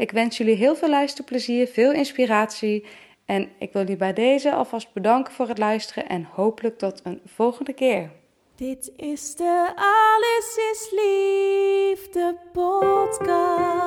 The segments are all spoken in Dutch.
Ik wens jullie heel veel luisterplezier, veel inspiratie en ik wil jullie bij deze alvast bedanken voor het luisteren en hopelijk tot een volgende keer. Dit is de Alles is Liefde podcast.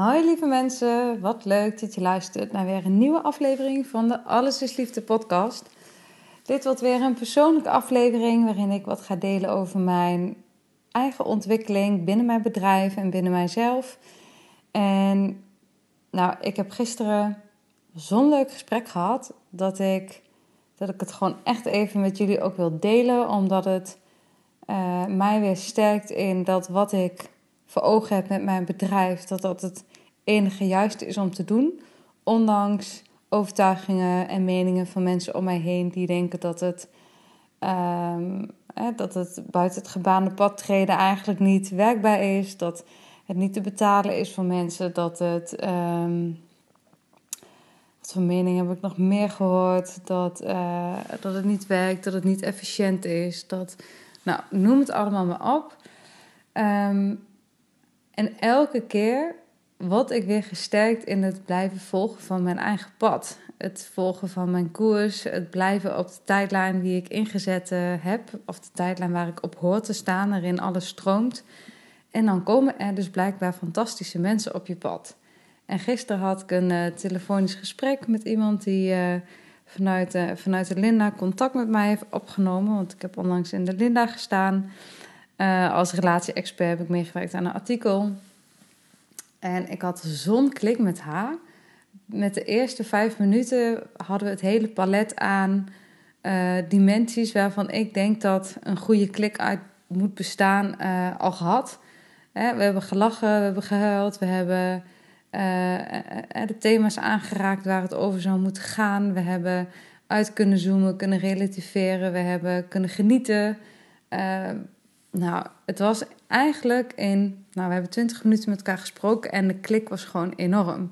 Hoi lieve mensen, wat leuk dat je luistert naar weer een nieuwe aflevering van de Alles is Liefde podcast. Dit wordt weer een persoonlijke aflevering waarin ik wat ga delen over mijn eigen ontwikkeling binnen mijn bedrijf en binnen mijzelf. En nou, ik heb gisteren zo'n leuk gesprek gehad dat ik, dat ik het gewoon echt even met jullie ook wil delen, omdat het uh, mij weer sterkt in dat wat ik voor ogen heb met mijn bedrijf, dat dat het enige juiste is om te doen. Ondanks overtuigingen en meningen van mensen om mij heen die denken dat het, um, dat het buiten het gebaande pad treden eigenlijk niet werkbaar is. Dat het niet te betalen is voor mensen. Dat het. Um, wat voor meningen heb ik nog meer gehoord? Dat, uh, dat het niet werkt, dat het niet efficiënt is. Dat, nou, noem het allemaal maar op. Um, en elke keer word ik weer gesterkt in het blijven volgen van mijn eigen pad. Het volgen van mijn koers, het blijven op de tijdlijn die ik ingezet uh, heb, of de tijdlijn waar ik op hoor te staan, waarin alles stroomt. En dan komen er dus blijkbaar fantastische mensen op je pad. En gisteren had ik een uh, telefonisch gesprek met iemand die uh, vanuit, vanuit de Linda contact met mij heeft opgenomen. Want ik heb onlangs in de Linda gestaan. Als relatie-expert heb ik meegewerkt aan een artikel. En ik had zo'n klik met haar. Met de eerste vijf minuten hadden we het hele palet aan uh, dimensies waarvan ik denk dat een goede klik uit moet bestaan uh, al gehad. we hebben gelachen, we hebben gehuild, we hebben de thema's aangeraakt waar het over zou moeten gaan. We hebben uit kunnen zoomen, kunnen relativeren, we hebben kunnen genieten. Nou, het was eigenlijk in. Nou, we hebben twintig minuten met elkaar gesproken en de klik was gewoon enorm.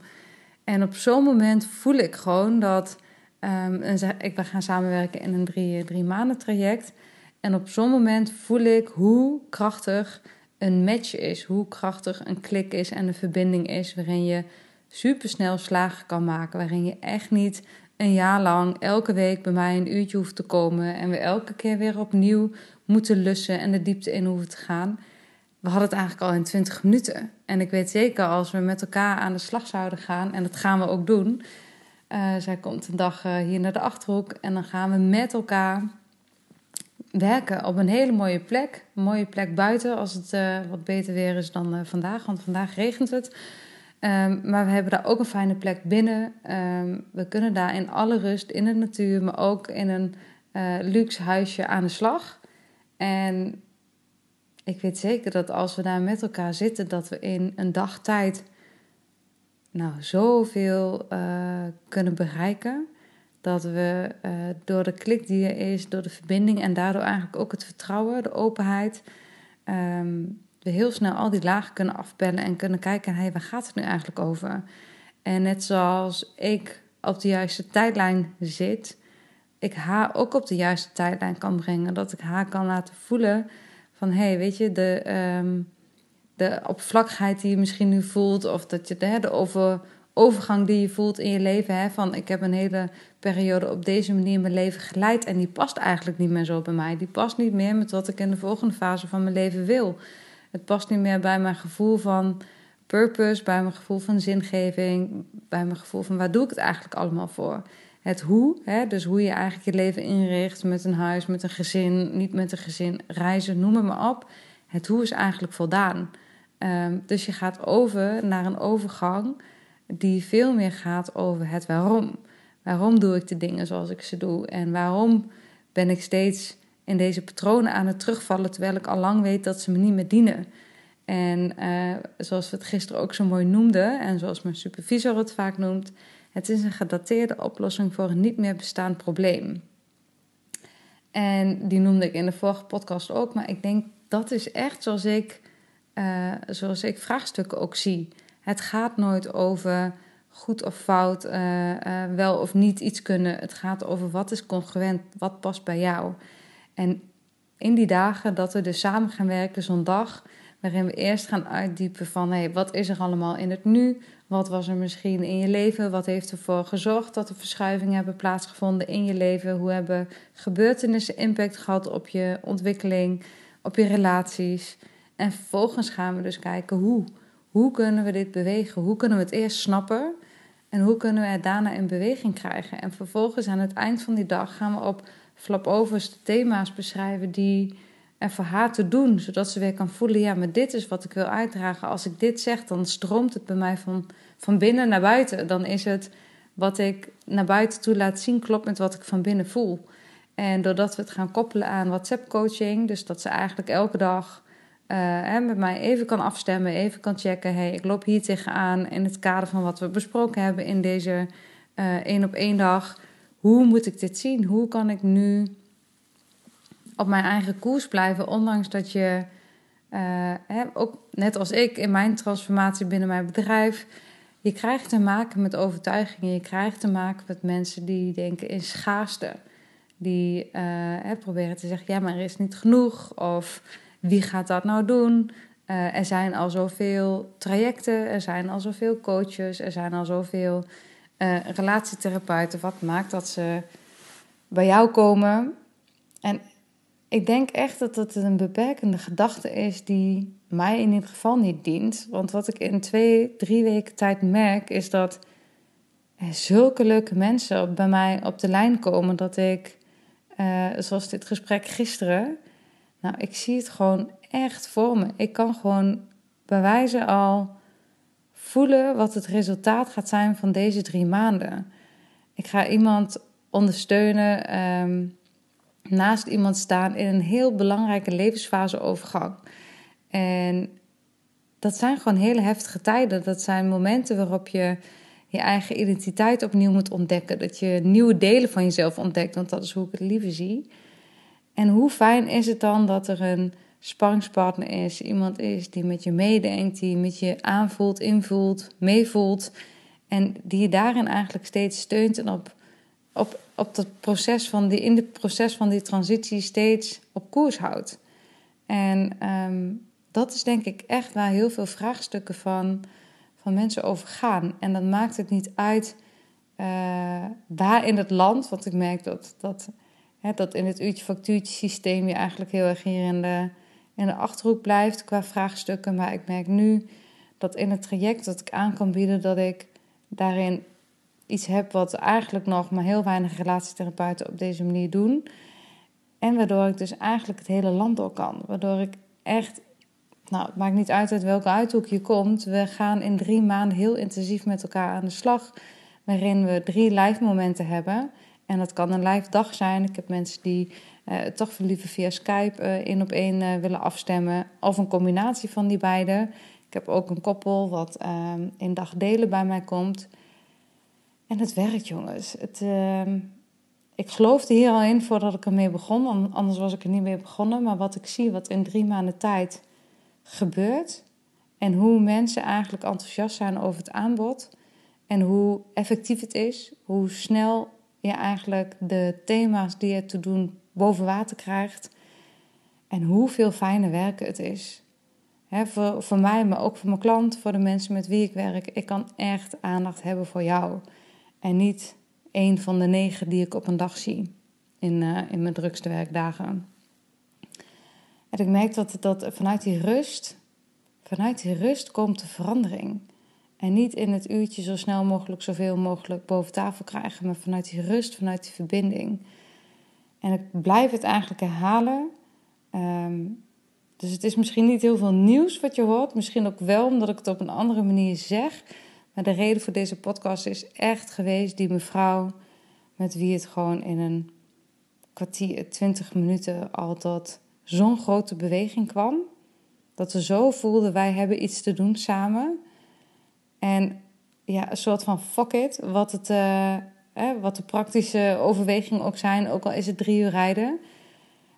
En op zo'n moment voel ik gewoon dat. Um, ik, we gaan samenwerken in een drie, drie maanden traject. En op zo'n moment voel ik hoe krachtig een match is. Hoe krachtig een klik is en een verbinding is. Waarin je supersnel slagen kan maken. Waarin je echt niet een jaar lang elke week bij mij een uurtje hoeft te komen. En we elke keer weer opnieuw moeten lussen en de diepte in hoeven te gaan. We hadden het eigenlijk al in 20 minuten. En ik weet zeker als we met elkaar aan de slag zouden gaan, en dat gaan we ook doen. Uh, zij komt een dag uh, hier naar de achterhoek en dan gaan we met elkaar werken op een hele mooie plek. Een mooie plek buiten als het uh, wat beter weer is dan vandaag, want vandaag regent het. Um, maar we hebben daar ook een fijne plek binnen. Um, we kunnen daar in alle rust in de natuur, maar ook in een luxe huisje aan de slag. En ik weet zeker dat als we daar met elkaar zitten, dat we in een dag tijd nou, zoveel uh, kunnen bereiken. Dat we uh, door de klik die er is, door de verbinding en daardoor eigenlijk ook het vertrouwen, de openheid, um, we heel snel al die lagen kunnen afbellen en kunnen kijken, hé, hey, waar gaat het nu eigenlijk over? En net zoals ik op de juiste tijdlijn zit, ik haar ook op de juiste tijdlijn kan brengen. Dat ik haar kan laten voelen van hé, hey, weet je, de, ehm, de oppervlakkigheid die je misschien nu voelt, of dat je de, de over, overgang die je voelt in je leven, hè, van ik heb een hele periode op deze manier mijn leven geleid en die past eigenlijk niet meer zo bij mij. Die past niet meer met wat ik in de volgende fase van mijn leven wil. Het past niet meer bij mijn gevoel van purpose, bij mijn gevoel van zingeving, bij mijn gevoel van waar doe ik het eigenlijk allemaal voor. Het hoe, hè, dus hoe je eigenlijk je leven inricht met een huis, met een gezin, niet met een gezin, reizen, noem het maar op. Het hoe is eigenlijk voldaan. Um, dus je gaat over naar een overgang die veel meer gaat over het waarom. Waarom doe ik de dingen zoals ik ze doe? En waarom ben ik steeds in deze patronen aan het terugvallen terwijl ik al lang weet dat ze me niet meer dienen? En uh, zoals we het gisteren ook zo mooi noemden, en zoals mijn supervisor het vaak noemt, het is een gedateerde oplossing voor een niet meer bestaand probleem. En die noemde ik in de vorige podcast ook, maar ik denk dat is echt zoals ik, uh, zoals ik vraagstukken ook zie. Het gaat nooit over goed of fout, uh, wel of niet iets kunnen. Het gaat over wat is congruent, wat past bij jou. En in die dagen dat we dus samen gaan werken, zo'n dag waarin we eerst gaan uitdiepen van hey, wat is er allemaal in het nu? Wat was er misschien in je leven? Wat heeft ervoor gezorgd dat er verschuivingen hebben plaatsgevonden in je leven? Hoe hebben gebeurtenissen impact gehad op je ontwikkeling, op je relaties? En vervolgens gaan we dus kijken hoe. Hoe kunnen we dit bewegen? Hoe kunnen we het eerst snappen? En hoe kunnen we het daarna in beweging krijgen? En vervolgens aan het eind van die dag gaan we op flapovers de thema's beschrijven die er voor haar te doen. Zodat ze weer kan voelen, ja, maar dit is wat ik wil uitdragen. Als ik dit zeg, dan stroomt het bij mij van, van binnen naar buiten. Dan is het wat ik naar buiten toe laat zien, klopt met wat ik van binnen voel. En doordat we het gaan koppelen aan WhatsApp coaching, dus dat ze eigenlijk elke dag uh, met mij even kan afstemmen, even kan checken. Hey, ik loop hier tegenaan in het kader van wat we besproken hebben in deze uh, één op één dag. Hoe moet ik dit zien? Hoe kan ik nu op mijn eigen koers blijven, ondanks dat je, uh, hè, ook net als ik in mijn transformatie binnen mijn bedrijf, je krijgt te maken met overtuigingen. Je krijgt te maken met mensen die denken in schaarste. Die hè, proberen te zeggen, ja, maar er is niet genoeg. Of wie gaat dat nou doen? Uh, er zijn al zoveel trajecten, er zijn al zoveel coaches, er zijn al zoveel uh, relatietherapeuten. Wat maakt dat ze bij jou komen? En ik denk echt dat dat een beperkende gedachte is die mij in ieder geval niet dient. Want wat ik in twee, drie weken tijd merk, is dat er zulke leuke mensen bij mij op de lijn komen dat ik, uh, zoals dit gesprek gisteren, nou, ik zie het gewoon echt voor me. Ik kan gewoon bij wijze al voelen wat het resultaat gaat zijn van deze drie maanden. Ik ga iemand ondersteunen, um, naast iemand staan in een heel belangrijke levensfaseovergang. En dat zijn gewoon hele heftige tijden. Dat zijn momenten waarop je je eigen identiteit opnieuw moet ontdekken. Dat je nieuwe delen van jezelf ontdekt, want dat is hoe ik het liever zie. En hoe fijn is het dan dat er een sparringspartner is, iemand is die met je meedenkt, die met je aanvoelt, invoelt, meevoelt. En die je daarin eigenlijk steeds steunt en op, op, op dat proces van die, in het proces van die transitie steeds op koers houdt. En um, dat is denk ik echt waar heel veel vraagstukken van, van mensen over gaan. En dan maakt het niet uit uh, waar in het land, want ik merk dat, dat dat in het uurtje-factuurtje systeem je eigenlijk heel erg hier in de, in de achterhoek blijft qua vraagstukken. Maar ik merk nu dat in het traject dat ik aan kan bieden, dat ik daarin iets heb wat eigenlijk nog maar heel weinig relatietherapeuten op deze manier doen. En waardoor ik dus eigenlijk het hele land door kan. Waardoor ik echt, nou, het maakt niet uit uit welke uithoek je komt. We gaan in drie maanden heel intensief met elkaar aan de slag. Waarin we drie live momenten hebben. En dat kan een live dag zijn. Ik heb mensen die uh, toch liever via Skype uh, op één uh, willen afstemmen. Of een combinatie van die beide. Ik heb ook een koppel wat ehm, in dagdelen bij mij komt. En het werkt, jongens. Het, ehm, ik geloofde hier al in voordat ik ermee begon. Anders was ik er niet mee begonnen. Maar wat ik zie, wat in drie maanden tijd gebeurt. En hoe mensen eigenlijk enthousiast zijn over het aanbod. En hoe effectief het is. Hoe snel je eigenlijk de thema's die je te doen boven water krijgt. En hoeveel fijner werken het is. voor, voor mij, maar ook voor mijn klant, voor de mensen met wie ik werk. Ik kan echt aandacht hebben voor jou. En niet een van de negen die ik op een dag zie in, uh, in mijn drukste werkdagen. En ik merk dat, dat vanuit die rust, vanuit die rust komt de verandering. En niet in het uurtje zo snel mogelijk zoveel mogelijk boven tafel krijgen, maar vanuit die rust, vanuit die verbinding. En ik blijf het eigenlijk herhalen. Ehm, dus het is misschien niet heel veel nieuws wat je hoort. Misschien ook wel omdat ik het op een andere manier zeg. Maar de reden voor deze podcast is echt geweest die mevrouw met wie het gewoon in een kwartier, twintig minuten al tot zo'n grote beweging kwam. Dat we zo voelden, wij hebben iets te doen samen. En ja, een soort van fuck it, wat, het, uh, wat de praktische overwegingen ook zijn, ook al is het drie uur rijden.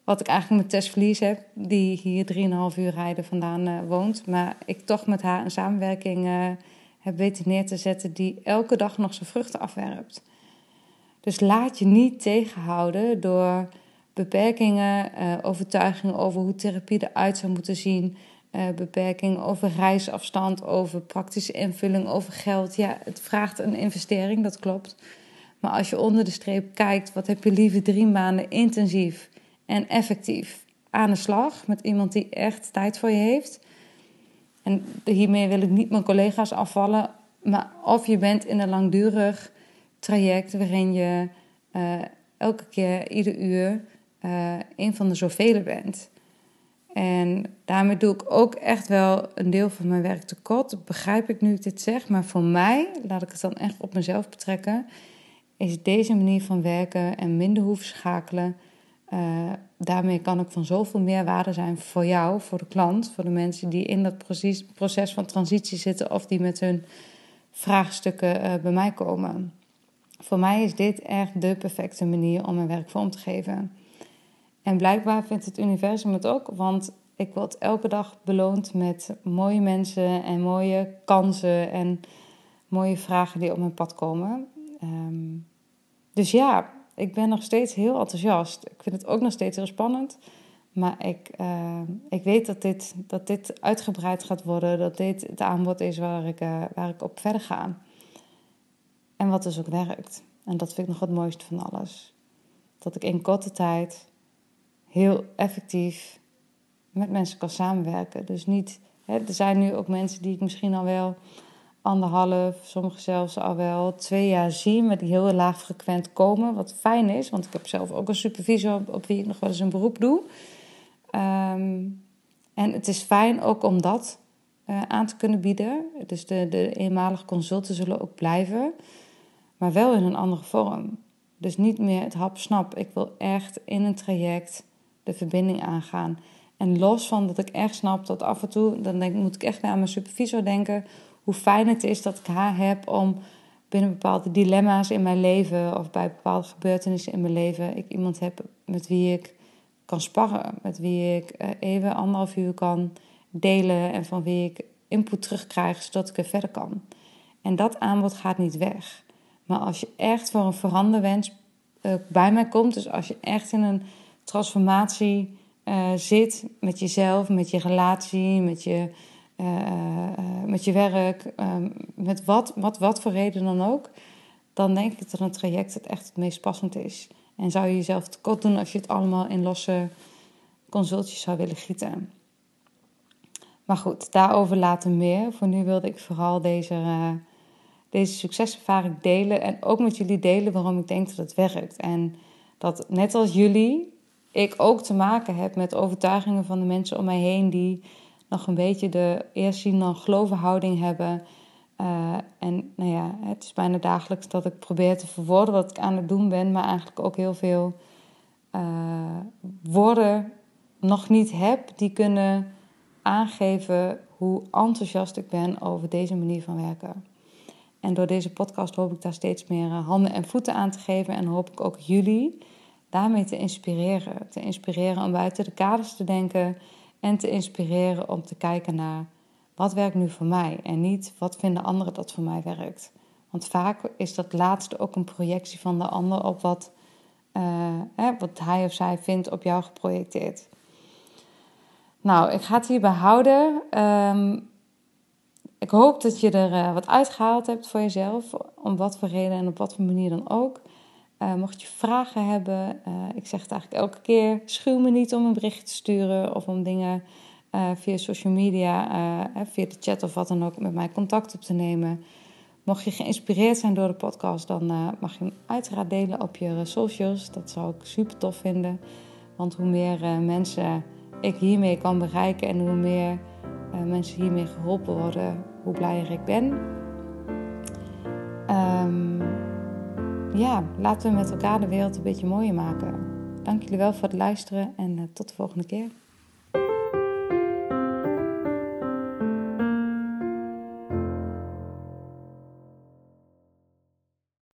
Wat ik eigenlijk met Tess heb, die hier drieënhalf uur rijden vandaan uh, woont. Maar ik toch met haar een samenwerking uh, heb weten neer te zetten die elke dag nog zijn vruchten afwerpt. Dus laat je niet tegenhouden door beperkingen, overtuigingen over hoe therapie eruit zou moeten zien, uh, beperkingen over reisafstand, over praktische invulling, over geld. Ja, het vraagt een investering, dat klopt. Maar als je onder de streep kijkt, wat heb je liever drie maanden intensief en effectief aan de slag met iemand die echt tijd voor je heeft. En hiermee wil ik niet mijn collega's afvallen, maar of je bent in een langdurig traject waarin je uh, elke keer, ieder uur, uh, een van de zoveel bent. En daarmee doe ik ook echt wel een deel van mijn werk tekort. begrijp ik nu ik dit zeg. Maar voor mij, laat ik het dan echt op mezelf betrekken, is deze manier van werken en minder hoeven schakelen. Uh, daarmee kan ik van zoveel meer waarde zijn voor jou, voor de klant, voor de mensen die in dat proces, proces van transitie zitten of die met hun vraagstukken uh, bij mij komen. Voor mij is dit echt de perfecte manier om mijn werk vorm te geven. En blijkbaar vindt het universum het ook, want ik word elke dag beloond met mooie mensen en mooie kansen en mooie vragen die op mijn pad komen. Um, dus ja, ik ben nog steeds heel enthousiast. Ik vind het ook nog steeds heel spannend. Maar ik, uh, ik weet dat dit, dat dit uitgebreid gaat worden, dat dit het aanbod is waar ik, uh, waar ik op verder ga. En wat dus ook werkt. En dat vind ik nog het mooiste van alles. Dat ik in korte tijd heel effectief met mensen kan samenwerken. Dus niet, hè, er zijn nu ook mensen die ik misschien al wel anderhalf, sommigen zelfs al wel twee jaar zie, maar die heel laag frequent komen. Wat fijn is, want ik heb zelf ook een supervisor op, wie ik nog wel eens een beroep doe. Um, en het is fijn ook om dat uh, aan te kunnen bieden. Dus de, de eenmalige consulten zullen ook blijven, maar wel in een andere vorm. Dus niet meer het hap-snap. Ik wil echt in een traject de verbinding aangaan. En los van dat ik echt snap dat af en toe, dan denk, moet ik echt naar mijn supervisor denken. Hoe fijn het is dat ik haar heb om binnen bepaalde dilemma's in mijn leven of bij bepaalde gebeurtenissen in mijn leven, ik iemand heb met wie ik kan sparren, met wie ik eh, even anderhalf uur kan delen en van wie ik input terugkrijg zodat ik er verder kan. En dat aanbod gaat niet weg. Maar als je echt voor een veranderwens uh, bij mij komt, dus als je echt in een transformatie uh, zit met jezelf, met je relatie, met je, uh, uh, met je werk, ehm, met wat, wat, wat voor reden dan ook, dan denk ik dat een traject het echt het meest passend is. En zou je jezelf tekort doen als je het allemaal in losse consultjes zou willen gieten. Maar goed, daarover later meer. Voor nu wilde ik vooral deze, deze succeservaring delen en ook met jullie delen waarom ik denk dat het werkt. En dat net als jullie ik ook te maken heb met overtuigingen van de mensen om mij heen die nog een beetje de eerst zien dan geloven houding hebben. Uh, en nou ja, het is bijna dagelijks dat ik probeer te verwoorden wat ik aan het doen ben, maar eigenlijk ook heel veel uh, woorden nog niet heb die kunnen aangeven hoe enthousiast ik ben over deze manier van werken. En door deze podcast hoop ik daar steeds meer eh, handen en voeten aan te geven en hoop ik ook jullie daarmee te inspireren. Te inspireren om buiten de kaders te denken en te inspireren om te kijken naar wat werkt nu voor mij en niet wat vinden anderen dat voor mij werkt. Want vaak is dat laatste ook een projectie van de ander op wat, uh, wat hij of zij vindt op jou geprojecteerd. Nou, ik ga het hierbij houden. Ehm, ik hoop dat je er uh, wat uitgehaald hebt voor jezelf, om wat voor reden en op wat voor manier dan ook. Uh, mocht je vragen hebben, uh, ik zeg het eigenlijk elke keer, schuw me niet om een bericht te sturen of om dingen via social media, via de chat of wat dan ook, met mij contact op te nemen. Mocht je geïnspireerd zijn door de podcast, dan mag je hem uiteraard delen op je socials. Dat zou ik super tof vinden. Want hoe meer mensen ik hiermee kan bereiken en hoe meer mensen hiermee geholpen worden, hoe blijer ik ben. Ja, laten we met elkaar de wereld een beetje mooier maken. Dank jullie wel voor het luisteren en uh, tot de volgende keer.